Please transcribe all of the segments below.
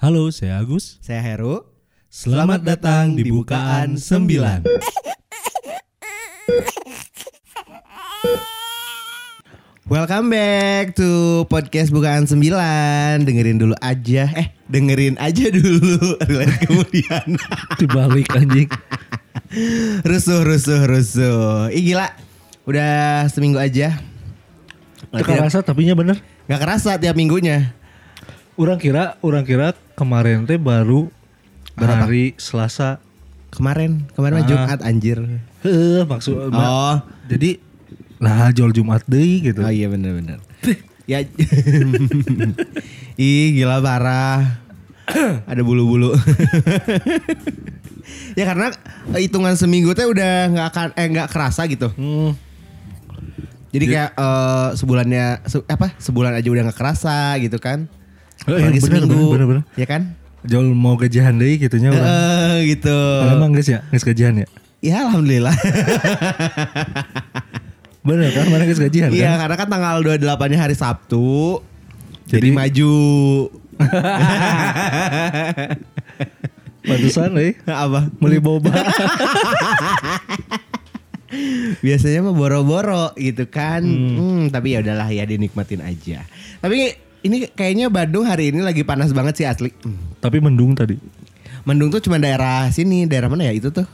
Halo, saya Agus. Saya Heru. Selamat datang di Bukaan 9. Welcome back to podcast Bukaan 9 Dengerin dulu aja Eh dengerin aja dulu Relax kemudian Dibalik anjing. Rusuh rusuh rusuh Ih gila Udah seminggu aja Gak kerasa tapi nya bener. Gak kerasa tiap minggunya Orang kira, orang kira kemarin teh baru Berapa? hari Selasa. Kemarin Kemarin mah Ah. Jumat anjir Heh, maksud Oh jadi nah jual Jumat deh gitu. Oh iya bener-bener Ya Ih gila parah Ada bulu-bulu Ya karena hitungan seminggu teh udah nggak akan eh nggak kerasa gitu. Hmm, Jadi kayak eh, sebulannya se- apa sebulan aja udah nggak kerasa gitu kan. Eh, Apalagi bener, seminggu, bener, bener, bener. ya kan? Jual mau gajian deh gitunya orang. Eh gitu. Oh, emang guys ya, guys gajian ya. Ya alhamdulillah. Bener kan, mana guys gajian Iya kan? karena kan tanggal 28-nya hari Sabtu. Jadi, Jadi- maju. Pantesan deh, apa? beli boba. Biasanya mah boro-boro gitu kan. Hmm, tapi ya udahlah ya dinikmatin aja. Tapi ini kayaknya Bandung hari ini lagi panas banget sih asli. Hmm. tapi mendung tadi. Mendung tuh cuma daerah sini, daerah mana ya itu tuh?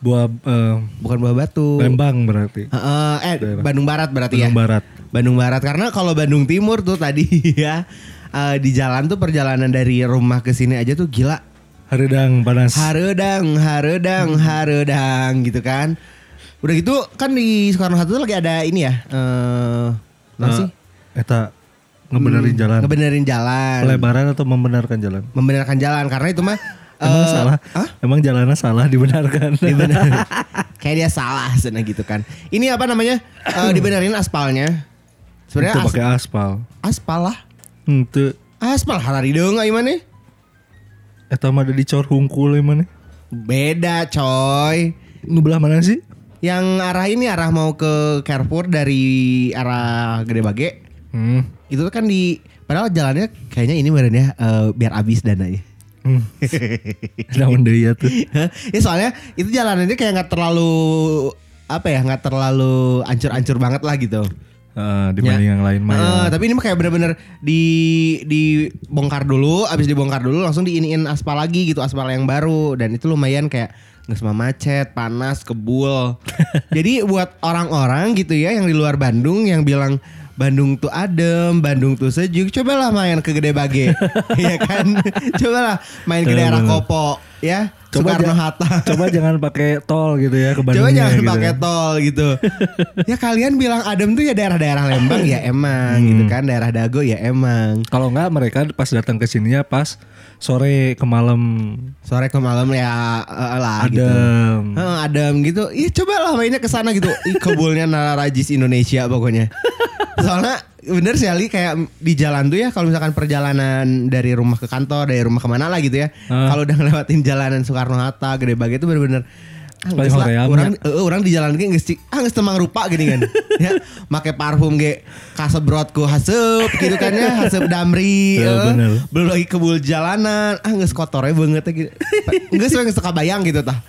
Buah eh, Bukan Buah Batu. Lembang berarti. Heeh, eh Daerah. Bandung Barat berarti Bandung ya. Barat. Bandung Barat karena kalau Bandung Timur tuh tadi ya eh, di jalan tuh perjalanan dari rumah ke sini aja tuh gila. Haredang panas. Haredang, haredang, haredang gitu kan. Udah gitu kan di Soekarno Hatta tuh lagi ada ini ya. Eh apa sih? Eh, Eta ngebenerin jalan. Ngebenerin jalan. Pelebaran atau membenarkan jalan? Membenarkan jalan karena itu mah Emang eh, salah? Hah? Emang jalannya salah dibenarkan? Dibenerin. Kayak dia salah sana gitu kan. Ini apa namanya? Eh, dibenerin aspalnya. Sebenarnya as- pakai aspal. aspal lah. Itu Aspal hari dong gimana? Eta mah ada dicor hungkul mana? Beda coy. Ngebelah mana sih? Yang arah ini arah mau ke Carrefour dari arah Gede Bage. Hmm. Itu kan di padahal jalannya kayaknya ini meren ya eh, biar habis dananya. hmm. Namun deh ya tuh. ya soalnya itu jalanannya kayak nggak terlalu apa ya nggak terlalu ancur-ancur banget lah gitu. Ah, dibanding yang lain mah. ya. Eh, tapi ini mah kayak bener-bener di dibongkar dulu, abis dibongkar dulu langsung diiniin aspal lagi gitu, aspal yang baru dan itu lumayan kayak nggak semua macet, panas, kebul. Jadi buat orang-orang gitu ya yang di luar Bandung yang bilang Bandung tuh adem, Bandung tuh sejuk, cobalah main ke Gede Bage, ya kan? cobalah main ke daerah. Kopo, ya, Coba Soekarno Hatta. Coba jangan pakai tol gitu ya ke Coba Bandungnya jangan gitu. pakai tol gitu. ya kalian bilang adem tuh ya daerah-daerah Lembang ya emang Hmm. gitu kan, daerah Dago ya emang. Kalau enggak mereka pas datang ke sininya pas sore ke malam Sore ke malam ya eh, lah gitu. adem. Heeh, adem gitu. Ih cobalah mainnya ke sana gitu. Ih kebulnya Narajis Indonesia pokoknya. Soalnya bener sih Ali kayak di jalan tuh ya kalau misalkan perjalanan dari rumah ke kantor, dari rumah ke mana lah gitu ya. Ah. Kalau udah ngelewatin jalanan Soekarno Hatta, Gede Bage itu bener-bener ah, lah, hoream orang ya. eh, orang di jalan geus cik- ah geus temang rupa gini kan. ya, make parfum ge kasebrot ku haseup gitu kan ya, haseup damri. Ya, bener. belum lagi kebul jalanan, ah geus kotornya banget ya gitu. Geus we geus teu kabayang gitu tah.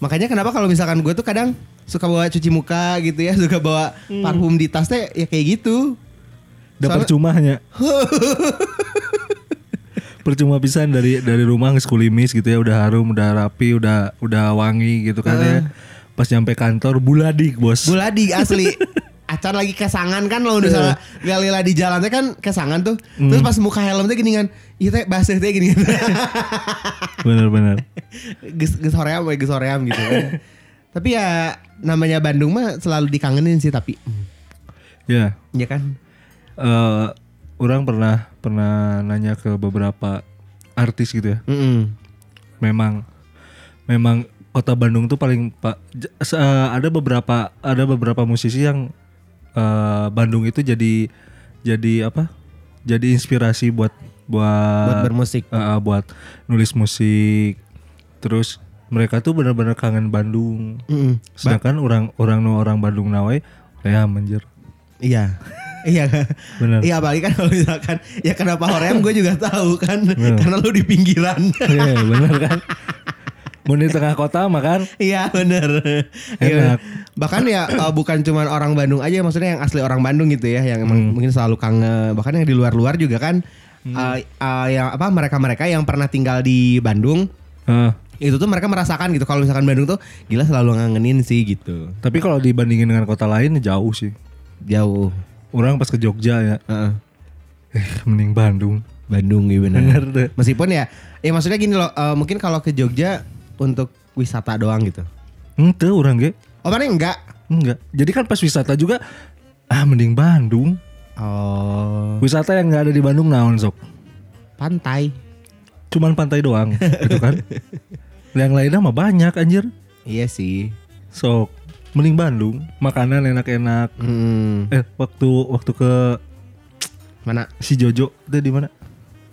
Makanya kenapa kalau misalkan gue tuh kadang suka bawa cuci muka gitu ya, suka bawa parfum di tas teh ya kayak gitu. Udah Soalnya- percumanya. percuma pisan dari dari rumah kulimis gitu ya udah harum udah rapi udah udah wangi gitu kan ya pas nyampe kantor buladik bos Buladi asli. Acan lagi kesangan kan lo misalnya galila di jalannya kan kesangan tuh. Terus pas muka helm teh gini kan, iya teh basah teh gini kan. bener-bener Ges ges hoream ges hoream gitu kan. Tapi ya namanya Bandung mah selalu dikangenin sih tapi ya ya kan. eh orang pernah pernah nanya ke beberapa artis gitu ya Mm-mm. memang memang kota Bandung tuh paling pak ada beberapa ada beberapa musisi yang eh, Bandung itu jadi jadi apa jadi inspirasi buat buat Buat bermusik. eh, buat nulis musik terus mereka tuh benar-benar kangen Bandung Mm-mm. sedangkan orang orang Bandung nawai ya menjer Iya. Iya Bener. Iya apalagi kan kalau misalkan Ya kenapa Hoream gue juga tahu kan Karena lu di pinggiran Iya bener kan. Mau di tengah kota makan. Iya bener Enak. Iya. Bahkan ya eh, bukan cuma orang Bandung aja Maksudnya yang asli orang Bandung gitu ya Yang emang Hmm. mungkin selalu kangen Bahkan yang di luar-luar juga kan eh, eh, yang apa mereka-mereka yang pernah tinggal di Bandung Heeh. itu tuh mereka merasakan gitu kalau misalkan Bandung tuh gila selalu ngangenin sih gitu Tapi kalau dibandingin dengan kota lain jauh sih. jauh Orang pas ke Jogja ya, Heeh. eh mending Bandung. Bandung iya benar meskipun ya ya maksudnya gini loh eh, mungkin kalau ke Jogja untuk wisata doang gitu Ente orang ge. oh mana enggak Enggak. Jadi kan pas wisata juga ah mending Bandung. oh Wisata yang nggak ada di Bandung naon sok. pantai Cuman pantai doang gitu kan. Yang lainnya mah banyak anjir. iya sih Sok mending Bandung. Makanan enak-enak. hmm, Eh waktu waktu ke mana si Jojo itu di mana?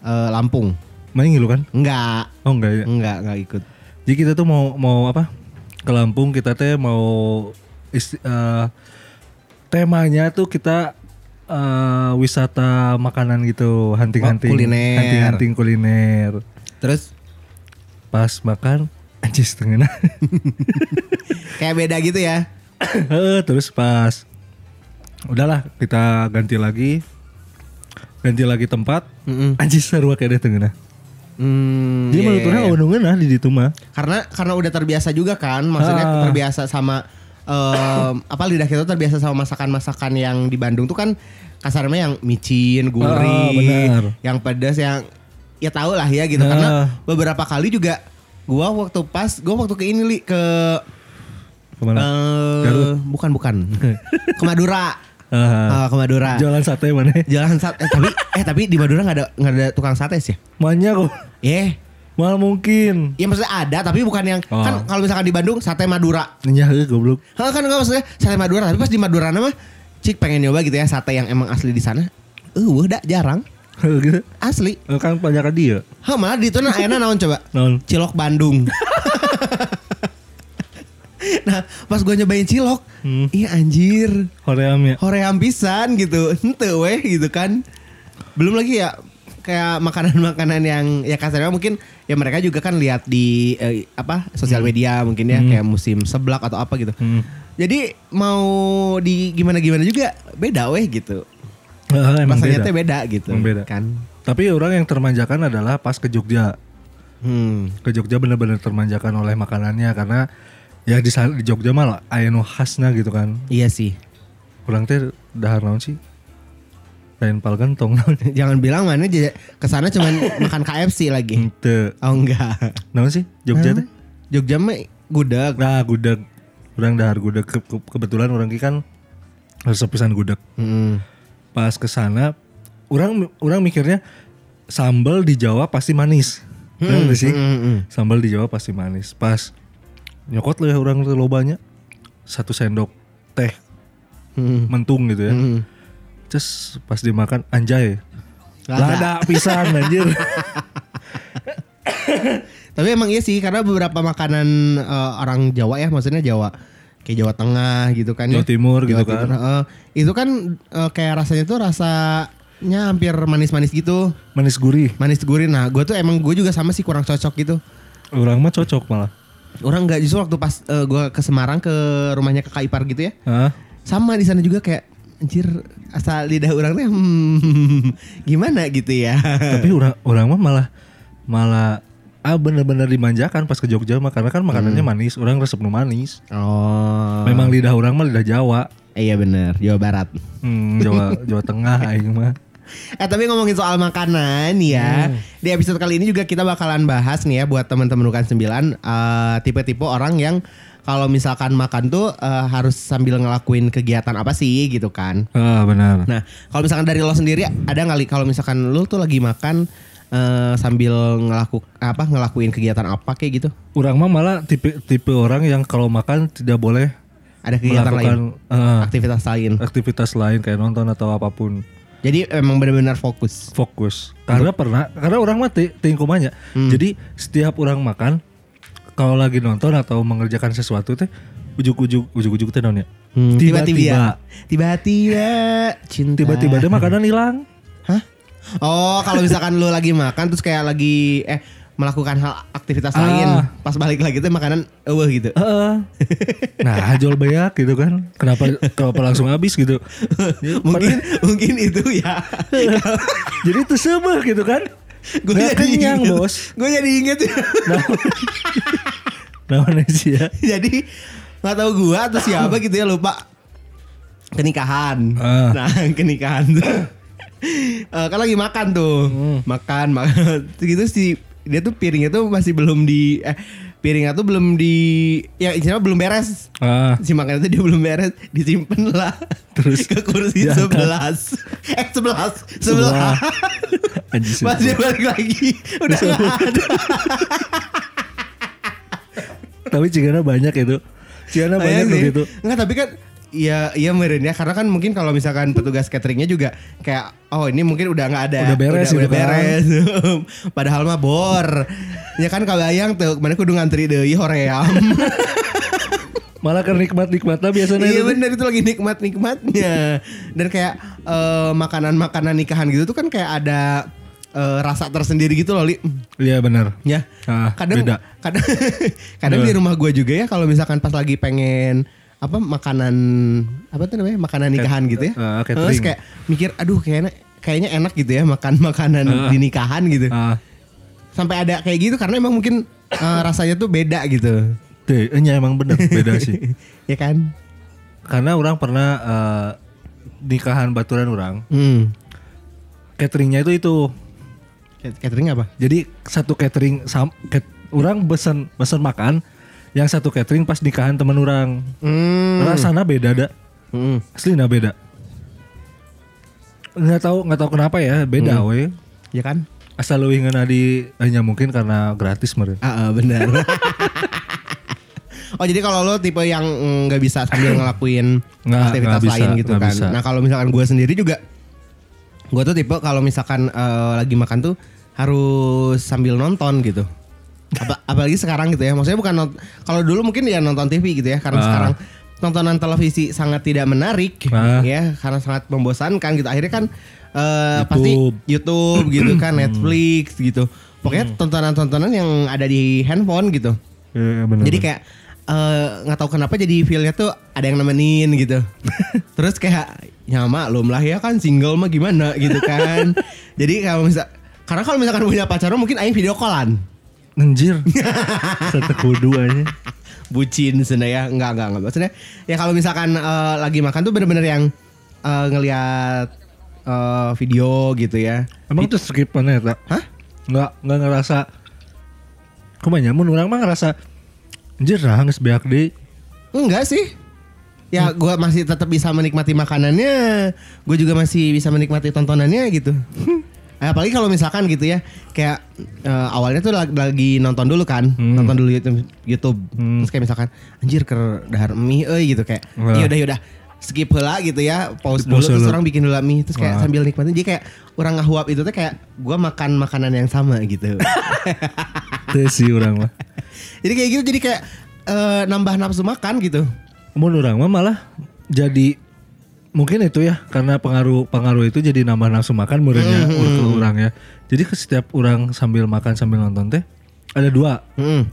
Eh, Lampung Main ngilu kan? enggak Oh enggak ya. enggak enggak ikut Jadi kita tuh mau mau apa? Ke Lampung kita teh mau isti- eh, temanya tuh kita eh, wisata makanan gitu, hunting-hunting, Oh, kuliner. hunting-hunting kuliner. terus Pas makan anjir setengah. kayak beda gitu ya terus pas udahlah kita ganti lagi ganti lagi tempat Mm-mm. anjir seru kayak deh tengah Hmm, jadi iya, menurut iya, orang iya. nggak nah di situ mah karena karena udah terbiasa juga kan maksudnya Ah. terbiasa sama em, apa lidah kita terbiasa sama masakan-masakan yang di Bandung tuh kan kasarnya yang micin, gurih, Ah, yang pedas yang ya tau lah ya gitu Ah. karena beberapa kali juga gua waktu pas gua waktu ke ini li ke ke mana Garut? bukan bukan ke Madura Ah, Eh, ke Madura jualan sate mana jalan sate eh, tapi eh tapi di Madura nggak ada nggak ada tukang sate sih ya banyak kok eh Mal mungkin. ya maksudnya ada tapi bukan yang Oh. kan kalau misalkan di Bandung sate Madura Nyah heuh, goblok. Hah, kan enggak maksudnya sate Madura tapi pas di Madura mah cik pengen nyoba gitu ya sate yang emang asli di sana. Eh, uh, udah jarang gitu. asli. Eh, Kan banyak dia. Hah, malah di itu nah ayana naon coba? Non. Cilok Bandung. nah, pas gue nyobain cilok, Hmm. iya anjir, Hoream ya. hoream pisan gitu. Ente weh gitu kan. Belum lagi ya kayak makanan-makanan yang ya kasarnya mungkin ya mereka juga kan lihat di eh, apa sosial media mungkin ya Hmm. kayak musim seblak atau apa gitu. Hmm. Jadi mau di gimana gimana juga beda weh gitu. Ah, emang Rasanya beda. teh beda gitu. Emang beda. Kan. Tapi orang yang termanjakan adalah pas ke Jogja. Hmm. Ke Jogja benar-benar termanjakan oleh makanannya karena ya di sana- di Jogja malah aya nu khasna gitu kan. Iya sih. Kurang teh dahar naon sih? Lain pal gentong. Jangan bilang mana ke sana cuman makan KFC lagi. Henteu. Oh enggak. Naon sih Jogja teh? Jogja mah gudeg. Nah, gudeg. Orang dahar gudeg Ke- ke- kebetulan orang ki kan pisan gudeg. Hmm. Pas ke sana orang orang mikirnya sambal di Jawa pasti manis. Nggak sih? Hmm, hmm. Sambal di Jawa pasti manis. Pas nyokot lah ya orang tuh lobanya satu sendok teh Hmm. mentung gitu ya. Hmm. Terus pas dimakan anjay. Lada. Lada pisan anjir. Tapi emang iya sih karena beberapa makanan eh, orang Jawa ya maksudnya Jawa kayak Jawa Tengah gitu kan Jawa ya. Timur gitu Jawa kan. Timur, eh, itu kan eh, kayak rasanya tuh rasanya hampir manis-manis gitu. Manis gurih. Manis gurih. Nah, gue tuh emang gue juga sama sih kurang cocok gitu. Orang mah cocok malah. Orang nggak justru waktu pas eh, gue ke Semarang ke rumahnya kakak ipar gitu ya. Hah? Sama di sana juga kayak anjir asal lidah orang tuh hmm, gimana gitu ya. Tapi orang orang mah malah malah ah bener-bener dimanjakan pas ke Jogja mah karena kan makanannya manis. Orang resep nu manis. oh. Memang lidah orang mah lidah Jawa. Eh, iya bener Jawa Barat. Hmm, Jawa Jawa Tengah aing mah. Eh tapi ngomongin soal makanan ya, di episode kali ini juga kita bakalan bahas nih ya buat teman-teman Bukan Sembilan eh, tipe-tipe orang yang kalau misalkan makan tuh eh, harus sambil ngelakuin kegiatan apa sih gitu kan. Ah, benar. Nah kalau misalkan dari lo sendiri ada nggak kalau misalkan lo tuh lagi makan eh, sambil ngelaku apa ngelakuin kegiatan apa kayak gitu? Orang mah malah tipe tipe orang yang kalau makan tidak boleh Ada kegiatan melakukan lain, eh, aktivitas lain. aktivitas lain kayak nonton atau apa pun. Jadi emang benar-benar fokus. Fokus. Karena pernah karena orang mah ti- tingkumanya. Hmm. Jadi setiap orang makan kalau lagi nonton atau mengerjakan sesuatu teh ujuk-ujuk ujuk-ujuk teh naon ya? Hmm, Tiba-tiba. Tiba-tiba cinta. Tiba-tiba ada makanan hilang. Hah? Oh, kalau misalkan lu lagi makan terus kayak lagi eh melakukan hal aktivitas Ah. lain, pas balik lagi tuh makanan eueuh gitu. Heeh. nah, jual banyak gitu kan. Kenapa kenapa langsung habis gitu. Mungkin mungkin itu ya. Jadi itu sebah gitu kan. Gue jadi kenyang, inget. Bos. Gue jadi inget Nah, namanya sih ya. jadi nggak tahu gua atau siapa gitu ya lupa kenikahan. Ah. Nah, kenikahan tuh. Eh, kan lagi makan tuh. Hmm. Makan, makan. Gitu si dia tuh piringnya tuh masih belum di eh piringnya tuh belum di ya isinya belum beres. Ah, Si makanan itu dia belum beres, disimpan lah. Terus ke kursi diangkat. sebelas. Eh sebelas, Sebelah. dia balik lagi, udah nggak ada. Tapi cigana banyak itu. Cigana banyak Iya tuh sih. gitu. Enggak tapi kan Iya, iya meren ya karena kan mungkin kalau misalkan petugas cateringnya juga kayak oh ini mungkin udah nggak ada Udah beres udah, gitu kan. beres. Padahal mah bor. Ya kan kalau ayang tuh ke mana kudu ngantri deui hoream. Malah kan nikmat-nikmatnya biasanya iya itu. bener itu lagi nikmat-nikmatnya. Dan kayak eh, makanan-makanan nikahan gitu tuh kan kayak ada eh, rasa tersendiri gitu loh, Li. Iya benar. Ya. Ah, kadang beda. kadang kadang di rumah gua juga ya kalau misalkan pas lagi pengen apa makanan apa tuh namanya makanan nikahan gitu ya catering. terus kayak mikir aduh kayaknya kayaknya enak gitu ya makan makanan Ah. di nikahan gitu Ah, sampai ada kayak gitu karena emang mungkin eh, rasanya tuh beda gitu deh, enya emang bener beda sih. ya kan Karena orang pernah eh, nikahan baturan orang, hmm. cateringnya itu itu. catering apa Jadi satu catering sam, cat- orang pesan pesan makan, yang satu catering pas nikahan temen orang. hmm. Rasanya beda dah. Hmm. Asli nah beda. Nggak tahu nggak tahu kenapa ya beda we. ya kan Asal lu ingin di hanya mungkin karena gratis meren. ah ah, benar Oh jadi kalau lo tipe yang mm, nggak bisa sambil ngelakuin Nggak, aktivitas nggak bisa, lain gitu kan. bisa. Nah kalau misalkan gue sendiri juga, gue tuh tipe kalau misalkan eh, lagi makan tuh harus sambil nonton gitu. Apa- apalagi sekarang gitu ya. Maksudnya bukan kalau dulu mungkin ya nonton TV gitu ya. Karena Ah. sekarang tontonan televisi sangat tidak menarik Ah. ya karena sangat membosankan gitu. Akhirnya kan eh, pasti YouTube. YouTube gitu kan, Netflix gitu. Pokoknya tontonan-tontonan yang ada di handphone gitu. Iya benar. Jadi kayak eh, nggak tahu kenapa jadi feelnya tuh ada yang nemenin gitu. Terus kayak ya maklum lah ya kan single mah gimana gitu kan. jadi kalau misal karena kalau misalkan punya pacar mungkin aing video callan. Anjir. Satu kudu aja. Bucin sebenarnya ya. Enggak enggak enggak. Maksudnya ya kalau misalkan eh, lagi makan tuh bener-bener yang eh, ngelihat eh, video gitu ya. Emang tuh skip mana ya? Hah? Nggak, nggak ngerasa Kumanya mun orang mah ngerasa Anjir lah geus beak deui. Enggak sih. Ya Hmm. gue masih tetap bisa menikmati makanannya. Gue juga masih bisa menikmati tontonannya gitu. Eh, Apalagi kalau misalkan gitu ya, kayak eh, awalnya tuh lagi, lagi nonton dulu kan, Hmm. nonton dulu YouTube, YouTube. Hmm. terus kayak misalkan, anjir ke dahar mie, euy gitu kayak, Wah. yaudah yaudah skip lah gitu ya, pause dulu, Pause terus dulu. orang bikin dulu mie, terus kayak Wah. sambil nikmatin, jadi kayak orang ngahuap itu tuh kayak gue makan makanan yang sama gitu. Teu sih orang mah. jadi kayak gitu, jadi kayak eh, nambah nafsu makan gitu. Mun orang mah malah jadi mungkin itu ya karena pengaruh pengaruh itu jadi nambah nafsu makan murahnya ke orang ya. Jadi ke setiap orang sambil makan sambil nonton teh ada dua. Hmm.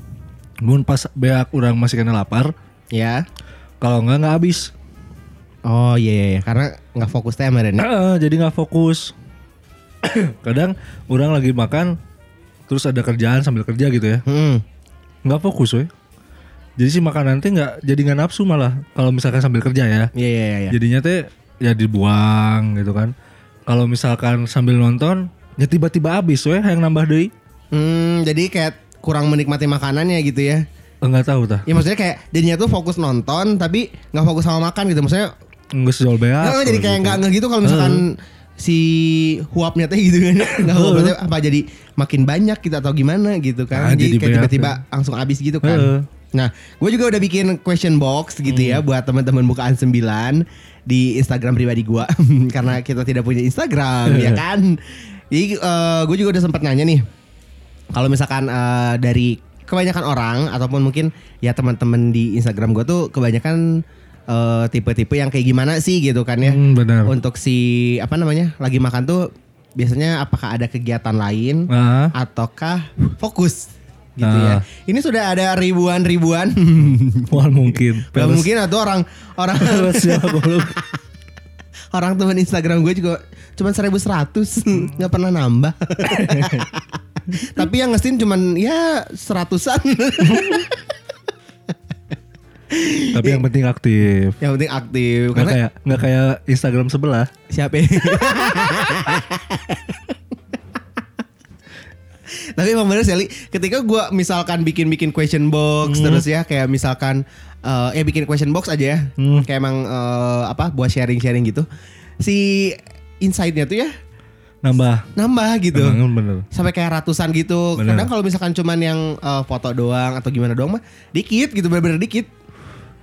Mun pas beak orang masih kena lapar, Ya. kalau enggak nggak habis. Oh iya iya, iya. karena nggak fokus teh ya. Ah, jadi nggak fokus. Kadang orang lagi makan terus ada kerjaan sambil kerja gitu ya. Hmm. Nggak fokus we. Jadi si makanan teh nggak jadi nggak nafsu malah kalau misalkan sambil kerja ya. Iya iya iya. Jadinya teh ya dibuang gitu kan. Kalau misalkan sambil nonton ya tiba-tiba habis we yang nambah deui. Hmm, jadi kayak kurang menikmati makanannya gitu ya. Enggak tahu tah. Ya maksudnya kayak jadinya tuh fokus nonton tapi nggak fokus sama makan gitu. Maksudnya Enggak sejol beak. nggak jadi kayak gitu. nggak nggak gitu kalau misalkan si huapnya teh gitu kan. Nggak huap berarti apa jadi makin banyak kita atau gimana gitu kan. Ah, jadi jadi kayak tiba-tiba langsung habis gitu kan. Heeh. Nah, gue juga udah bikin question box gitu ya Hmm. buat teman-teman bukaan 9 di Instagram pribadi gue karena kita tidak punya Instagram ya kan. Jadi gue juga udah sempat nanya nih kalau misalkan eh, dari kebanyakan orang ataupun mungkin ya teman-teman di Instagram gue tuh kebanyakan eh, tipe-tipe yang kayak gimana sih gitu kan ya. Hmm, benar. Untuk si apa namanya lagi makan tuh biasanya apakah ada kegiatan lain Ah. ataukah fokus gitu Ah. ya. Ini sudah ada ribuan-ribuan. Wah mungkin. Gak mungkin atau orang orang ya orang teman Instagram gue juga cuman 1100 nggak pernah nambah. Tapi yang ngestin cuman ya seratusan. Tapi yang penting aktif. yang penting aktif karena kayak nggak kayak Instagram sebelah. siapa ya? Tapi emang bener Sally, ketika gua misalkan bikin-bikin question box terus ya kayak misalkan eh ya bikin question box aja ya. Hmm. Kayak emang eh, apa buat sharing-sharing gitu. Si insight-nya tuh ya Nambah. nambah gitu. Emang bener. Sampai kayak ratusan gitu. Bener. Kadang kalau misalkan cuman yang eh, foto doang atau gimana doang mah dikit gitu bener-bener dikit.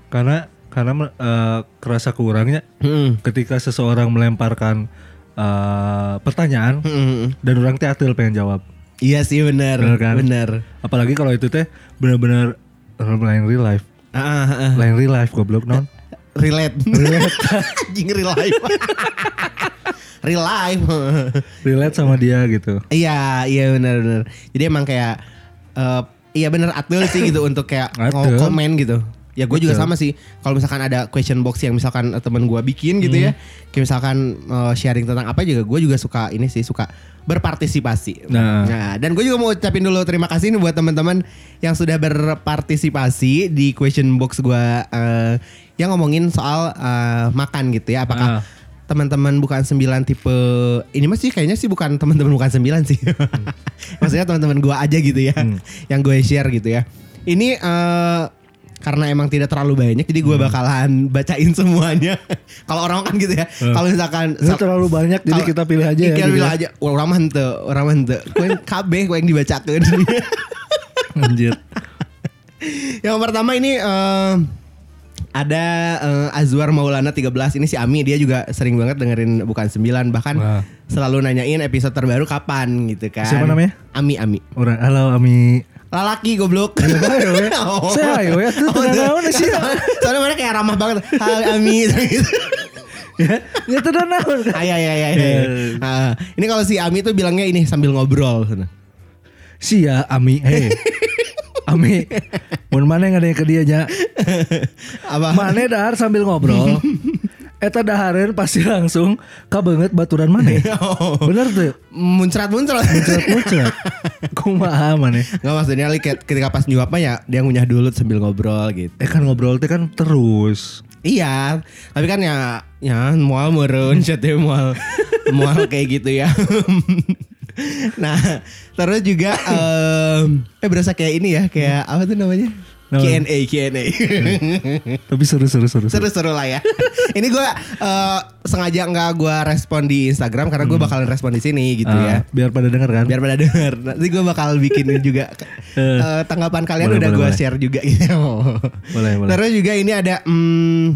Karena karena eh, kerasa kurangnya Hmm. ketika seseorang melemparkan eh, pertanyaan Hmm. dan orang teh atil pengen jawab. Iya sih bener. Bener kan? Apalagi kalau itu teh benar-benar lain real life. Ah, ah, ah. Lain real life goblok non. relate anjing real life real life Relate sama dia gitu. iya iya benar benar jadi emang kayak eh, iya benar atul sih gitu untuk kayak Atul. mau komen gitu ya gue juga sama sih. Kalau misalkan ada question box yang misalkan eh, temen gue bikin gitu ya kayak misalkan eh, sharing tentang apa juga gue juga suka ini sih suka berpartisipasi. Nah. dan gue juga mau ucapin dulu terima kasih nih buat teman-teman yang sudah berpartisipasi di question box gue eh, yang ngomongin soal eh, makan gitu ya. Apakah Ah. teman-teman bukan sembilan tipe ini masih kayaknya sih bukan teman-teman bukan sembilan sih. Maksudnya teman-teman gue aja gitu ya yang gue share gitu ya. Ini eh, karena emang tidak terlalu banyak jadi gue bakalan bacain semuanya kalau orang kan gitu ya kalau misalkan Ini terlalu banyak jadi kita pilih aja ya. Iya, gitu pilih ya. aja. Orang mah orang mah henteu. Kuen KB kue yang dibacakeun. Anjir. yang pertama ini eh, ada eh, Azwar Maulana 13 ini si Ami dia juga sering banget dengerin bukan 9 bahkan Wah. selalu nanyain episode terbaru kapan gitu kan. Siapa namanya? Ami Ami. Orang halo Ami. Lalaki goblok. Oh. Saya ayo ya tuh Oh, tuh. naon sih. Soalnya mana kayak ramah banget. Halo Ami gitu. Ya, ya tuh udah naon. Ah, iya, iya, iya, iya. Iya. Ah, ini kalau si Ami tuh bilangnya ini sambil ngobrol. Sia Ami. Hei. Ami. Mun mana yang ada yang ke dia nya. Apa? Mane dahar sambil ngobrol. Eta dahareun pasti langsung kabeungeut baturan maneh. Oh. Bener tuh. Muncrat-muncrat. Muncrat-muncrat. Kumaha maneh. Nggak maksudnya li, kayak ketika pas nyuap mah ya dia ngunyah dulu sambil ngobrol gitu. Eh kan ngobrol teh kan terus. Iya, tapi kan ya ya mual meureun chat teh mual mual kayak gitu ya. nah, terus juga em, eh berasa kayak ini ya, kayak apa tuh namanya? Nama. Q&A, Q&A. Tapi seru-seru seru. seru. Seru-seru lah ya. Ini gue eh, sengaja nggak gue respon di Instagram karena gue bakalan respon di sini gitu Hmm. Ah, ya. Biar pada denger kan. Biar pada denger. Nanti gue bakal bikin juga eh, tanggapan kalian Boleh, udah gue share juga gitu. Boleh, boleh. Terus juga ini ada hmm,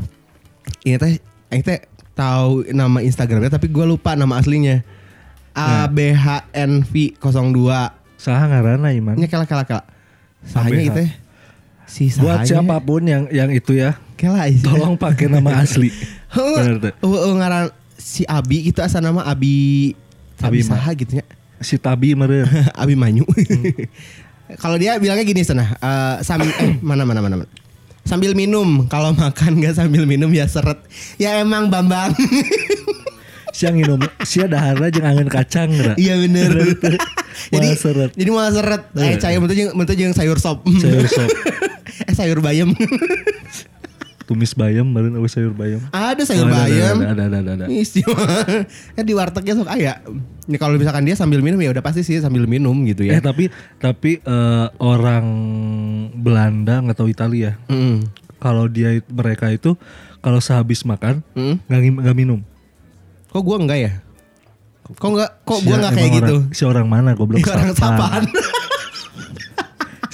ini teh ini teh tahu nama Instagramnya tapi gue lupa nama aslinya. Ya. ABHNV 02. Saha ngaranna Iman? Ini kela kela kela. Sahanya itu ya. Si Buat siapa pun yang yang itu ya, Kela tolong pakai nama asli. Oh, oh, ngaran si Abi itu asal nama Abi Abi Abi Ma- Saha gitu ya. Si Tabi meureun. Abi Manyu. Kalau dia bilangnya gini sana, eh, sam- eh mana mana mana mana. Sambil minum, kalau makan nggak sambil minum ya seret. Ya emang Bambang. Sia nginum, sia daharna jeung angin kacang. Iya bener. jadi seret. Jadi malah seret. Eh caya mentu jeung sayur sop. Sayur sop. Eh sayur bayam. Tumis bayam meureun eueuh sayur bayam. ada sayur Oh, ada, bayam. Ada ada ada ada. ada. Isi ya di wartegnya sok aya. Ini kalau misalkan dia sambil minum ya udah pasti sih sambil minum gitu Eh ya. tapi tapi eh, orang Belanda nggak tahu Italia. Mm. Kalau dia mereka itu kalau sehabis makan Mm. nggak ngim- nggak minum. Kok gua enggak ya? Kok enggak kok gua Sia enggak kayak gitu? orang- Si orang mana goblok Orang sapaan.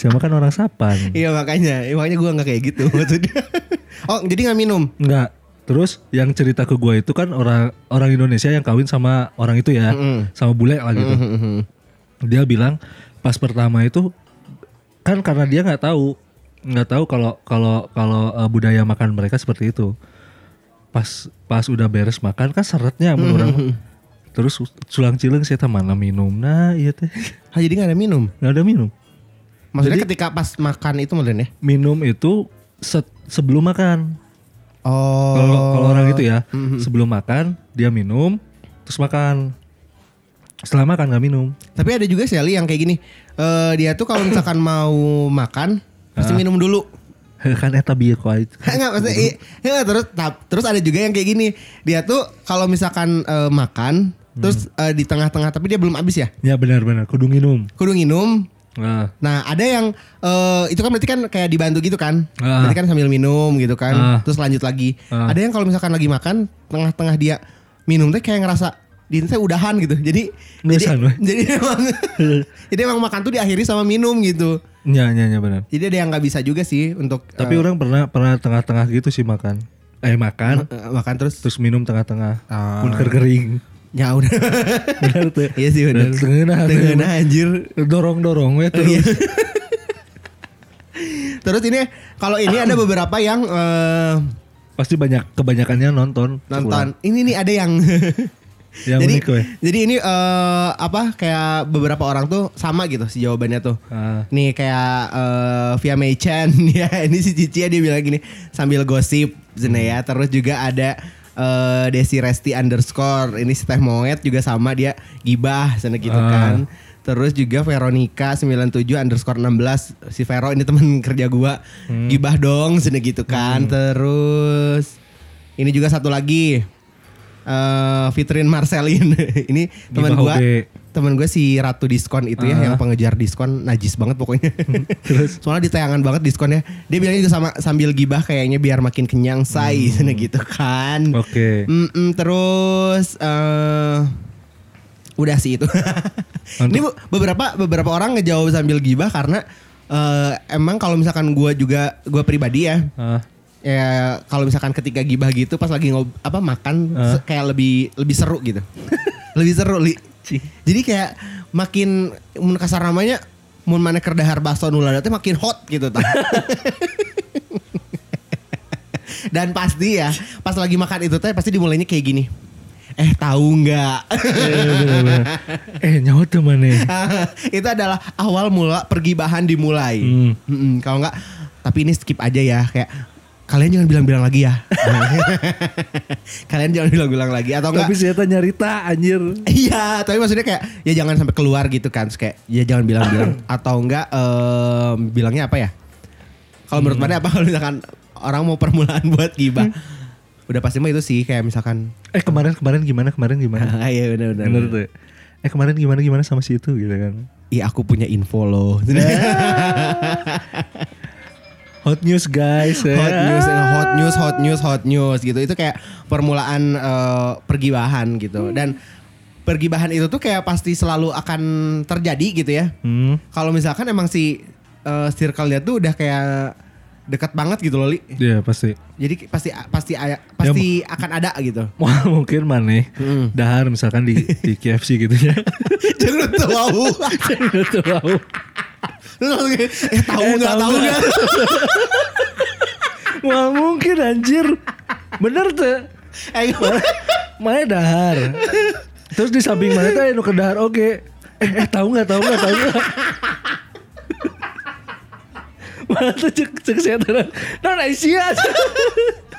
Siapa kan orang sapan. Iya makanya, iya, makanya gua enggak kayak gitu maksudnya. oh, jadi nggak minum. Enggak. Terus yang cerita ke gue itu kan orang orang Indonesia yang kawin sama orang itu ya, Mm-mm. sama bule lah gitu. Mhm. Dia bilang pas pertama itu kan karena dia nggak tahu nggak tahu kalau kalau kalau eh, budaya makan mereka seperti itu. Pas pas udah beres makan kan seretnya mun urang mah. Terus sulang cileng saya mana minum nah iya teh Ah, jadi nggak ada minum. nggak ada minum. Maksudnya Jadi- ketika pas makan itu mungkin ya? Minum itu se- sebelum makan. Oh. Kalau orang itu ya sebelum makan dia minum terus makan. Setelah makan nggak minum. Tapi ada juga sih Ali yang kayak gini. Eh dia tuh kalau misalkan mau makan pasti minum dulu. kan eta bieu kok itu. Enggak maksudnya i- enggak, terus tap- terus ada juga yang kayak gini. Dia tuh kalau misalkan eh, makan terus eh, di tengah-tengah tapi dia belum habis ya. Ya benar-benar kudu minum. Kudu minum. Nah, Nah, ada yang eh, itu kan berarti kan kayak dibantu gitu kan. Ah. Berarti kan sambil minum gitu kan. Ah. Terus lanjut lagi. Ah. Ada yang kalau misalkan lagi makan tengah-tengah dia minum teh kayak ngerasa di saya udahan gitu. Jadi jadi, jadi emang jadi emang makan tuh diakhiri sama minum gitu. nya nya nya benar. Jadi ada yang nggak bisa juga sih untuk Tapi orang pernah pernah tengah-tengah gitu sih makan. Eh makan eh, makan terus terus minum tengah-tengah. Ah. Pun kering. Ya udah. Benar tuh. Iya sih benar. Tengah Tengah anjir. dorong-dorong we Iya. terus. Terus ini kalau ini ada beberapa yang eh, Pasti banyak kebanyakannya nonton. nonton. Ini nih ada yang Yang jadi unik jadi ini eh, apa kayak beberapa orang tuh sama gitu si jawabannya tuh. Ah. Nih kayak eh, Via Mei Chan ya ini si Cici dia bilang gini sambil gosip Zene Hmm. ya. Terus juga ada eh, Desi Resti underscore ini si Teh Moet juga sama dia gibah sana gitu Ah. kan. Terus juga Veronica 97 underscore 16 si Vero ini teman kerja gua Hmm. gibah dong sana gitu kan. Terus ini juga satu lagi eh Fitrin Marcelin ini teman gua. Teman gue si Ratu Diskon itu ya yang pengejar diskon najis banget pokoknya. Terus? Soalnya ditayangan banget diskonnya. Dia bilangnya juga sama sambil gibah kayaknya biar makin kenyang say sana gitu kan. Hmm. Oke. Mm-mm, terus eh udah sih itu. Ini bu- beberapa beberapa orang ngejawab sambil gibah karena eh, emang kalau misalkan gue juga gue pribadi ya Ah. ya kalau misalkan ketika gibah gitu pas lagi ngob apa makan se- kayak lebih lebih seru gitu. lebih seru li. Jadi kayak makin mun kasar namanya mun mana kerdahar bakso nulada teh makin hot gitu tah. Dan pasti ya pas lagi makan itu teh pasti dimulainya kayak gini. Eh tahu nggak? Eh, nyawa tuh mana? itu adalah awal mula pergibahan dimulai. Hmm. Kalau nggak, tapi ini skip aja ya. Kayak kalian jangan bilang-bilang lagi ya. kalian jangan bilang-bilang lagi atau enggak? Tapi saya nyarita anjir. Iya, tapi maksudnya kayak ya jangan sampai keluar gitu kan. Kayak ya jangan bilang-bilang atau enggak em, bilangnya apa ya? Kalau menurut mana apa kalau misalkan orang mau permulaan buat gibah? Udah pasti mah itu sih kayak misalkan Eh kemarin kemarin gimana kemarin gimana? Iya benar benar. Bener tuh. Eh kemarin gimana gimana sama si itu gitu kan? Iya aku punya info loh. Hot news guys. hot ya. news, hot news, hot news, hot news gitu. Itu kayak permulaan eh, pergibahan gitu. Dan pergibahan itu tuh kayak pasti selalu akan terjadi gitu ya. Hmm. Kalau misalkan emang si eh, circle-nya tuh udah kayak dekat banget gitu loh, Li. Iya pasti. Jadi pasti pasti pasti akan ada gitu. Wah mungkin mana Hmm. dahar misalkan di, di KFC gitu ya. Jangan tahu. Gitu tahu. Lu langsung kayak, eh tahu Eh, nggak tahu tahu nggak? Wah mungkin anjir. Bener tuh. Eh, Mana dahar. Terus di samping mana tuh anu ke dahar oke. Eh, eh tahu nggak tahu nggak tahu nggak. Mana tuh cek cek kesehatan. Nah, nah isia.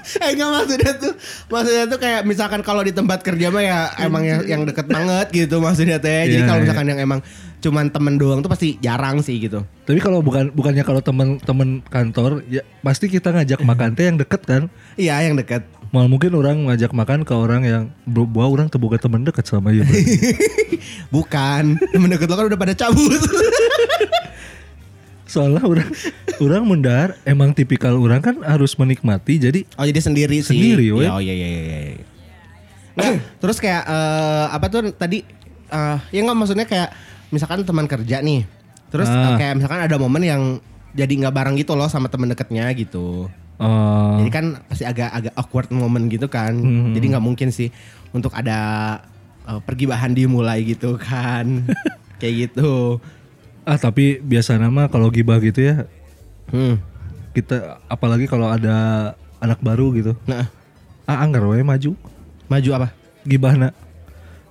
Eh enggak maksudnya tuh Maksudnya tuh kayak misalkan kalau di tempat kerja mah ya Emang yang, yang deket banget gitu maksudnya teh Jadi Iya, kalau iya. misalkan yang emang Cuman temen doang tuh pasti jarang sih gitu Tapi kalau bukan bukannya kalau teman-teman kantor ya pasti kita ngajak makan teh yang deket kan. Iya yang deket Mal mungkin orang ngajak makan ke orang yang bu- buah orang terbuka teman dekat sama dia. Bukan Temen deket lo kan udah pada cabut Soalnya orang orang mundar emang tipikal orang kan harus menikmati jadi Oh jadi sendiri sih Sendiri. Iya, Oh iya iya iya iya Nggak, Terus kayak eh, Apa tuh tadi eh, Ya nggak maksudnya kayak Misalkan teman kerja nih Terus Ah. eh, kayak misalkan ada momen yang Jadi nggak bareng gitu loh sama temen deketnya gitu eh, Jadi kan pasti agak agak awkward moment gitu kan. Hmm. Jadi nggak mungkin sih untuk ada uh, pergibahan dimulai gitu kan. Kayak gitu. Ah tapi biasa nama kalau gibah gitu ya Hmm. kita apalagi kalau ada anak baru gitu. Nah, Ah anggar we maju maju apa? gimana?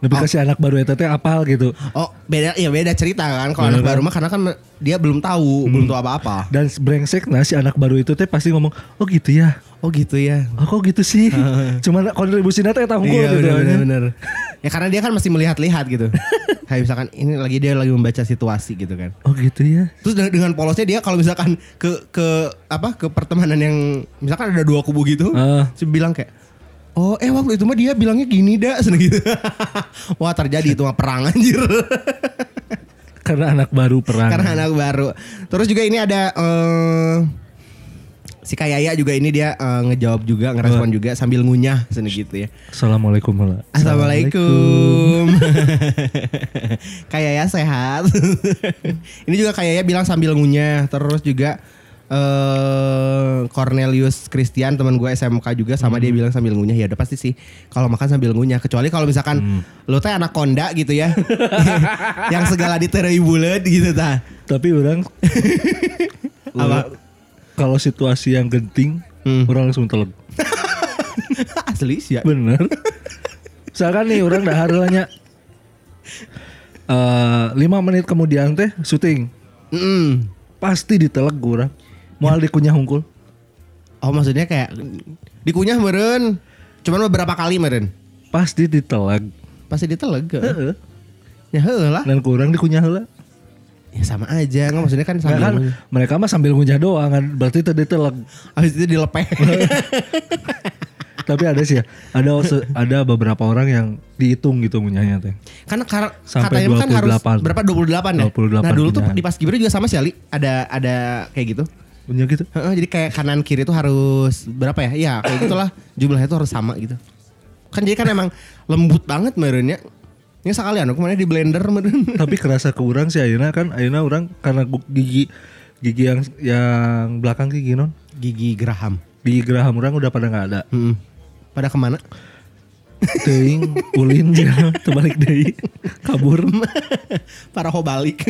Tapi Oh. kasih anak baru eta teh apal gitu. Oh, beda ya beda cerita kan kalau anak Bener kan? baru mah karena kan dia belum tahu, belum tahu apa-apa. Dan brengsek nah si anak baru itu teh pasti ngomong, "Oh gitu ya." Oh gitu ya. Oh kok gitu sih? Cuman kontribusinya teh tahun Iya gitu. benar benar aja. benar. Ya karena dia kan masih melihat-lihat gitu. Kayak misalkan ini lagi dia lagi membaca situasi gitu kan. Oh gitu ya. Terus dengan, dengan polosnya dia kalau misalkan ke ke apa ke pertemanan yang misalkan ada dua kubu gitu, dia bilang kayak Oh eh waktu itu mah dia bilangnya gini dah seneng gitu. Wah terjadi itu mah perang anjir. Karena anak baru perang. Karena anak baru. Terus juga ini ada eh si Kayaya juga ini dia eh, ngejawab juga ngerespon juga sambil ngunyah seneng gitu ya. Assalamualaikum Mala. Assalamualaikum. Kayaya sehat. ini juga Kayaya bilang sambil ngunyah. Terus juga eh Cornelius Christian teman gue SMK juga sama dia bilang sambil ngunyah ya udah pasti sih kalau makan sambil ngunyah kecuali kalau misalkan lu teh anak konda gitu ya yang segala diterei bulet gitu ta Tapi orang Apa? kalau situasi yang genting, Hmm. orang langsung teleg. asli sih ya Bener. Misalkan nih orang dah harulanya eh lima menit kemudian teh syuting Mm-mm. pasti diteleg orang. Mual dikunyah hungkul. oh maksudnya kayak dikunyah meren cuman beberapa kali meren Pasti diteleg. pasti diteleg Heeh. ya heuh lah Dan kurang dikunyah heula. Ya sama aja, nggak maksudnya kan sambil kan mereka mah sambil ngunyah doang kan berarti tadi diteleg. habis itu dilepeh. Tapi ada sih ya, ada ada beberapa orang yang dihitung gitu ngunyahnya teh. Karena kar- Sampai katanya mah kan harus 28. berapa 28 ya? 28 nah dulu tuh di pas Gibra juga sama sih Ali, ada ada kayak gitu. Punya gitu. Heeh, jadi kayak kanan kiri tuh harus berapa ya? Iya kayak gitulah jumlahnya tuh harus sama gitu. Kan jadi kan emang lembut banget merenya. Ini sekalian aku mana di blender meren. Tapi kerasa ke orang sih Ayeuna kan Ayeuna orang karena gigi gigi yang yang belakang gigi non Gigi Graham. gigi geraham orang udah pada nggak ada. Mm. Pada ke mana? Teing, ulin jangan terbalik deui. Kabur. Para balik.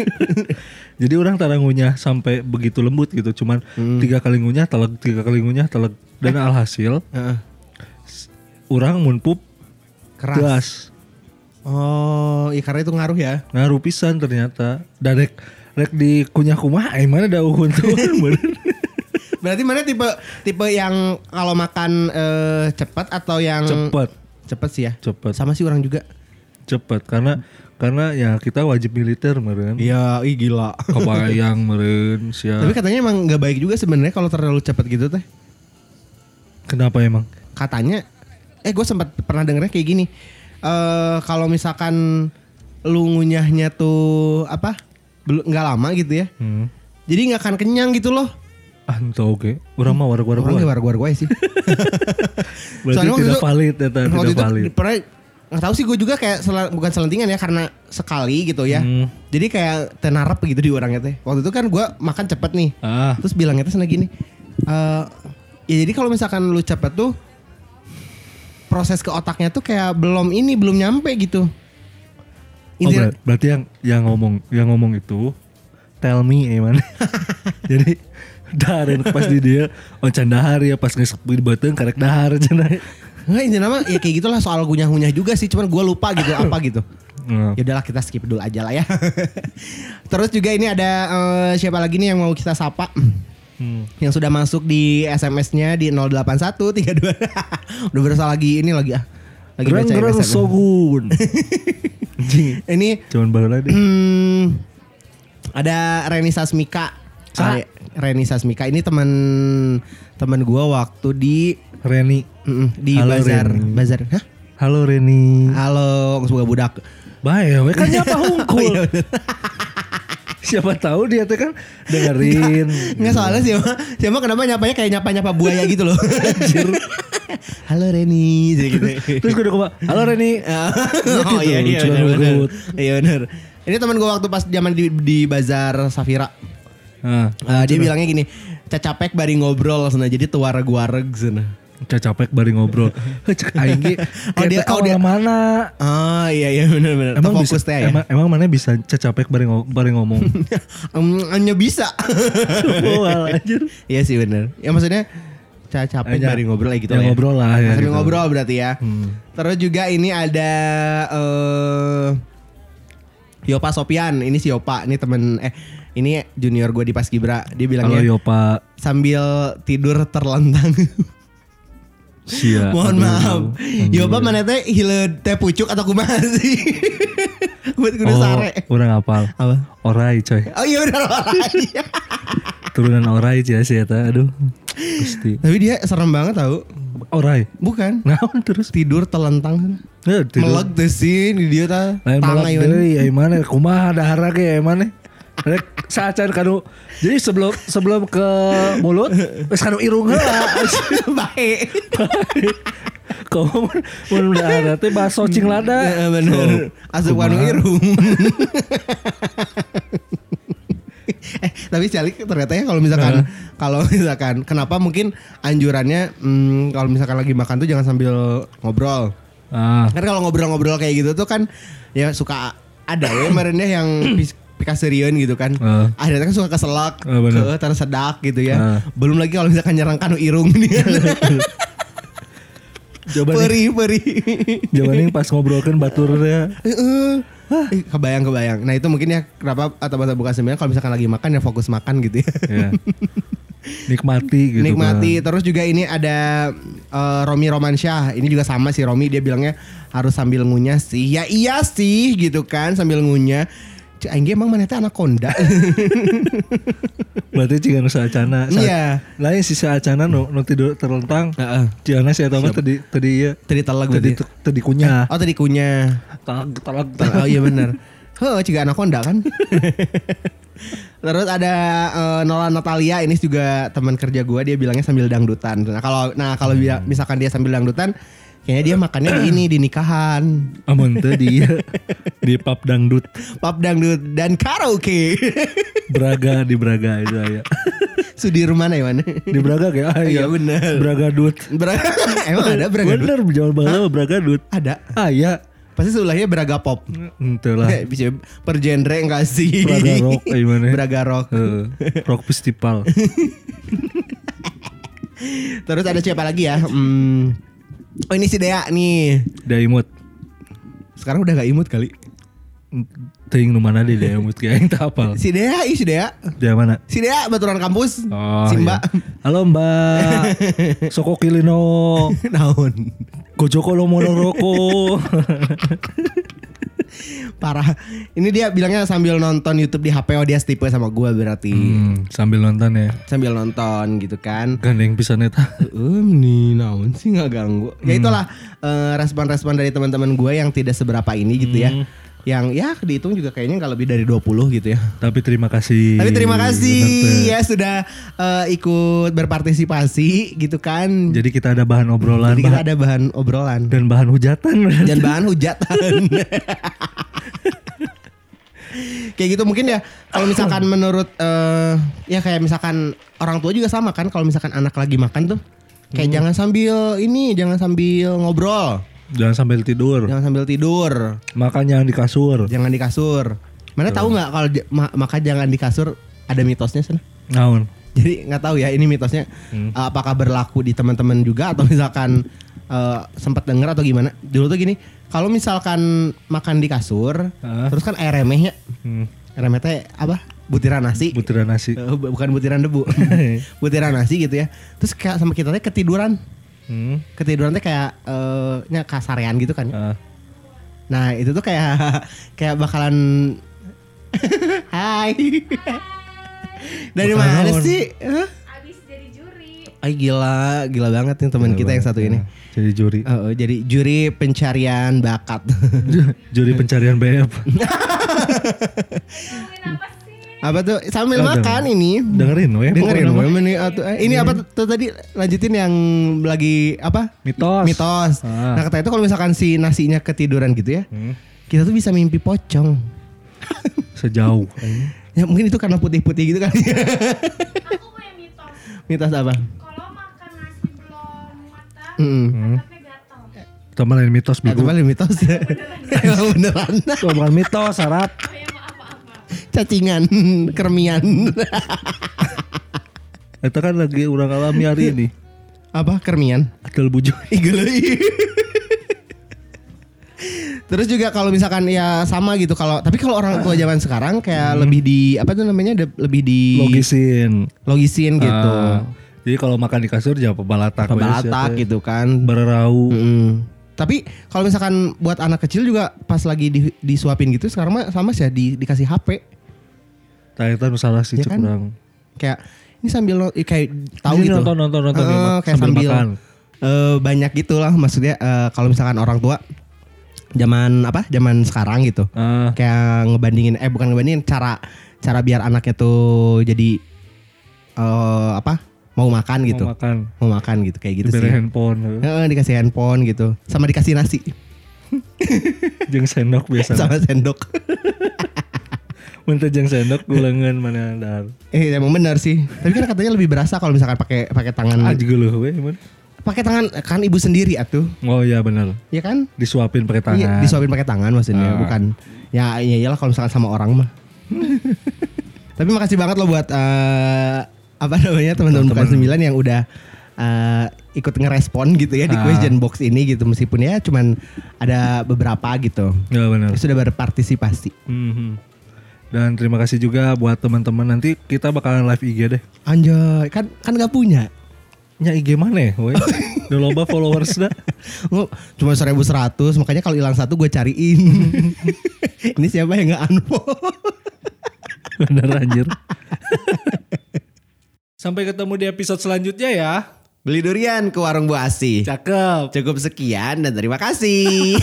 Jadi orang tara ngunyah sampai begitu lembut gitu. Cuman tiga kali ngunyah teleg, tiga kali ngunyah teleg. Dan alhasil Heeh. orang mun pup Keras. Oh, iya karena itu ngaruh ya. Ngaruh pisan ternyata. Dan rek rek di kunyah kumah ai mana da uhun tuh. Berarti mana tipe tipe yang kalau makan eh, cepat atau yang Cepet, Cepet sih ya. cepet, Sama sih orang juga. cepet. Karena karena ya kita wajib militer meren. Iya, ih gila. Kebayang meren sia. Tapi katanya emang nggak baik juga sebenarnya kalau terlalu cepet gitu teh. Kenapa emang? Katanya, eh gue sempat pernah dengernya kayak gini. Eh kalau misalkan lu ngunyahnya tuh apa? Belum nggak lama gitu ya. Hmm. Jadi nggak akan kenyang gitu loh. Entah oke. Orang mah warga-warga. Orang nggak war gue sih. Berarti Soalnya tidak itu- valid ya, tidak itu valid. pernah nggak tahu sih gue juga kayak sel- bukan selentingan ya karena sekali gitu ya. Hmm. Jadi kayak tenarap gitu di orangnya teh. Waktu itu kan gue makan cepet nih. Ah, Terus bilangnya tuh sana gini. eh ya jadi kalau misalkan lu cepet tuh proses ke otaknya tuh kayak belum ini belum nyampe gitu. oh, berarti yang yang ngomong yang ngomong itu tell me eh mana. Jadi dahar pas di dia oh can dahar ya pas ngesek di bateng karek dahar cenah. Enggak ini nama ya kayak gitulah soal ngunyah-ngunyah juga sih cuman gue lupa gitu apa gitu. Nah, Ya udahlah kita skip dulu aja lah ya. Terus juga ini ada eh, siapa lagi nih yang mau kita sapa? hmm. yang sudah masuk di SMS-nya di 08132. Udah berasa lagi ini lagi ah. Lagi Gerang baca sogun. Ini cuman baheula deh. Hmm, ada Reni Sasmika. Sa- Ah, Reni Sasmika ini teman teman gua waktu di Reni. mm, di Halo, bazar Reni. bazar. Hah? Halo Reni. Halo, semoga budak. Bae, we kan nyapa Oh, hungkul. iya. Siapa tahu dia tuh kan dengerin. Nggak soalnya sih, mah. Siapa kenapa nyapanya kayak nyapa-nyapa buaya gitu loh. Halo Reni, jadi gitu. Terus gue udah koma, halo Reni. oh iya iya lucu benar. Iya benar. Ini teman gua waktu pas zaman di, di bazar Safira. Nah, Ah, dia bilangnya gini, cacapek bari ngobrol sana jadi tuareg wareg sana. capek bari ngobrol. Cek aing ge Oh, dia- kayak oh, dia- mana? Oh iya iya benar benar. Emang bisa fokus teh ya. emang, emang mana bisa capek bari, ngo- bari ngomong. Hanya bisa. oh, anjir. Iya sih benar. Ya maksudnya ca- capek Hanya- dari ngobrol kayak gitu ya lah ngobrol lah ya Sambil gitu. ngobrol berarti ya. Hmm. Terus juga ini ada eh Yopa Sopian, ini si Yopa, ini temen eh ini junior gue di Paskibra. Dia Kalau bilangnya Yopa sambil tidur terlentang. sia. Mohon aduh. maaf. Anjir. Yopa mana teh hileud teh pucuk atau kumaha sih? Buat kudu Oh, sare. udah ngapal. Apa? Orai coy. Oh iya udah lari. Turunan orai sih si eta. Aduh. Gusti. Tapi dia serem banget tau. Orai. Bukan. Nah, terus Tidur telentang. Ya, tidur. Meleg teh sih di dia ta. Melek deui ai mana kumaha dahara ai mana. Saacan kanu. Jadi sebelum sebelum ke mulut wis kanu irung heula. Baik. Kamu mun dahara teh baso cing lada. Ya, bener. Asup kumaha? kanu irung. eh tapi Calik ternyata ya kalau misalkan kalau misalkan kenapa mungkin anjurannya hmm, kalau misalkan lagi makan tuh jangan sambil ngobrol. Ah, Kan kalau ngobrol-ngobrol kayak gitu tuh kan ya suka ada ya kemarinnya yang pikaserian gitu kan. Ah. Ada kan suka keselak, bener. ke tersedak gitu ya. Ah. Belum lagi kalau misalkan nyerang kanu irung nih. coba nih, peri peri. coba nih pas ngobrolkan baturnya. Heeh. Eh, kebayang kebayang. Nah itu mungkin ya kenapa atau bahasa buka sembilan kalau misalkan lagi makan ya fokus makan gitu ya. Ya. Nikmati gitu Nikmati. kan. Terus juga ini ada eh, Romi Romansyah. Ini juga sama sih Romi dia bilangnya harus sambil ngunyah sih. Ya iya sih gitu kan sambil ngunyah. Aing emang mana teh anaconda. Berarti jika nu saacana. saat- Iya. Lain si saacana nu, nu tidur terlentang. Heeh. Jana si eta mah tadi tadi ya. Tadi telag Tadi tadi kunyah. Oh tadi kunyah. Talag talag Oh iya bener. Heh, ciga anaconda kan. Terus ada eh, Nola Natalia ini juga teman kerja gua dia bilangnya sambil dangdutan. Nah kalau nah kalau dia- misalkan dia sambil dangdutan kayaknya dia makannya di ini di nikahan. Amun teh di di pub dangdut Pub dangdut dan karaoke. Braga di Braga itu ya. Sudirman ya mana? Di Braga kayak ah Iya iya bener. Braga dut. Braga. Emang ada Braga Dut? Bener Bangla mah Braga dut. Ada. Ah iya. Pasti sebelahnya Braga Pop. Ente lah. Bisa per genre enggak sih? Braga rock kayak gimana? Braga rock. Heeh. rock festival. Terus ada siapa lagi ya? Hmm. Oh ini si Dea nih. Daimut. Sekarang udah gak imut kali. Ting nu mana di Daimut kayak yang tak apal. Si Dea, ih si Dea. Dia mana? Si Dea baturan kampus. Oh, si iya. Mbak. Halo Mbak. Soko Kilino. Naon. Gojoko lo monoroko. Parah. Ini dia bilangnya sambil nonton YouTube di HP oh dia tipe sama gua berarti. hmm, sambil nonton ya. Sambil nonton gitu kan. Gandeng pisan eta. Um nih naon sih nggak ganggu. Ya itulah eh, respon-respon dari teman-teman gue yang tidak seberapa ini gitu ya. Yang ya dihitung juga kayaknya nggak lebih dari 20 gitu ya. Tapi terima kasih. Tapi terima kasih ya sudah eh, ikut berpartisipasi gitu kan. Jadi kita ada bahan obrolan Jadi kita bahan- ada bahan obrolan dan bahan hujatan. dan bahan hujatan. kayak gitu mungkin ya kalau misalkan menurut eh ya kayak misalkan orang tua juga sama kan kalau misalkan anak lagi makan tuh kayak Hmm. jangan sambil ini jangan sambil ngobrol Jangan sambil tidur. jangan sambil tidur Makan jangan di kasur. jangan di kasur mana tahu nggak kalau ma- makan jangan di kasur ada mitosnya sana Naon? jadi nggak tahu ya ini mitosnya Hmm. uh, apakah berlaku di teman-teman juga atau misalkan uh, sempat dengar atau gimana dulu tuh gini kalau misalkan makan di kasur Ah. terus kan air remehnya Hmm. air remeh teh apa butiran nasi Butiran nasi. Eh, bu- bukan butiran debu butiran nasi gitu ya terus kayak sama kita teh ketiduran Hmm. ketiduran teh kayak eh nya kasarean gitu kan Ah. nah itu tuh kayak kayak bakalan Hai dari Bakalan mana sih Hah? abis jadi juri Ay gila, gila banget nih teman kita yang satu ini. Jadi juri. Oh, jadi juri pencarian bakat. juri pencarian BF. apa apa tuh sambil Oh, makan ini. Dengerin we. Dengerin we, meni- atuh, eh, ini apa tuh tadi lanjutin yang lagi apa? Mitos. Mitos. Ah. Nah kata itu kalau misalkan si nasinya ketiduran gitu ya, Hmm. kita tuh bisa mimpi pocong. Sejauh. Ya mungkin itu karena putih-putih gitu kan. aku punya mitos Mitos apa? kalau makan nasi belum matang Mm. Lain mitos Eh, itu paling mitos ya. Beneran. Itu bukan mitos, Arab. Cacingan, kermian. Itu kan lagi orang alami hari ini. Apa kermian? Atel bujuk. Terus juga kalau misalkan ya sama gitu kalau tapi kalau orang tua zaman sekarang kayak lebih di apa tuh namanya lebih di Logisin. logisin gitu. Ah, jadi kalau makan di kasur jangan pebalatak. siapa ya. gitu kan. Bererau. Mm. Tapi kalau misalkan buat anak kecil juga pas lagi di- disuapin gitu sekarang mah sama sih ya di, dikasih HP Ternyata salah sih Ya kan? kurang. kayak ini sambil eh, kayak tahu Ini gitu. nonton nonton nonton nih, Heeh, Mak, kayak sambil, sambil, makan. eh, banyak gitu lah maksudnya eh, kalau misalkan orang tua zaman apa zaman sekarang gitu Ah, kayak ngebandingin eh bukan ngebandingin cara cara biar anaknya tuh jadi eh apa mau makan gitu mau makan. mau makan gitu kayak gitu Diberi sih handphone. Heeh, dikasih handphone gitu sama dikasih nasi Jeung sendok biasa. sama sendok Minta jeung sendok gulengan mana dar. eh emang benar sih tapi kan katanya lebih berasa kalau misalkan pakai pakai tangan Aja we man. pakai tangan kan ibu sendiri atuh Oh iya benar. ya kan Disuapin pakai tangan. Iya, disuapin pakai tangan maksudnya, Ah. bukan. Ya ya iyalah kalau misalkan sama orang mah. Tapi makasih banget loh buat eh, apa namanya teman-teman bukan sembilan yang udah eh, ikut ngerespon gitu ya di Ah. question box ini gitu meskipun ya cuman ada beberapa gitu. Ya benar. Sudah berpartisipasi. Mhm. Dan terima kasih juga buat teman-teman nanti kita bakalan live IG deh. Anjay, kan kan nggak punya. Nya IG mana ya? we? Udah loba followers dah. Cuma 1100 makanya kalau hilang satu gue cariin. Ini siapa yang nggak unfollow? Bener anjir. Sampai ketemu di episode selanjutnya ya. Beli durian ke warung Bu Asih. Cakep. Cukup sekian dan terima kasih.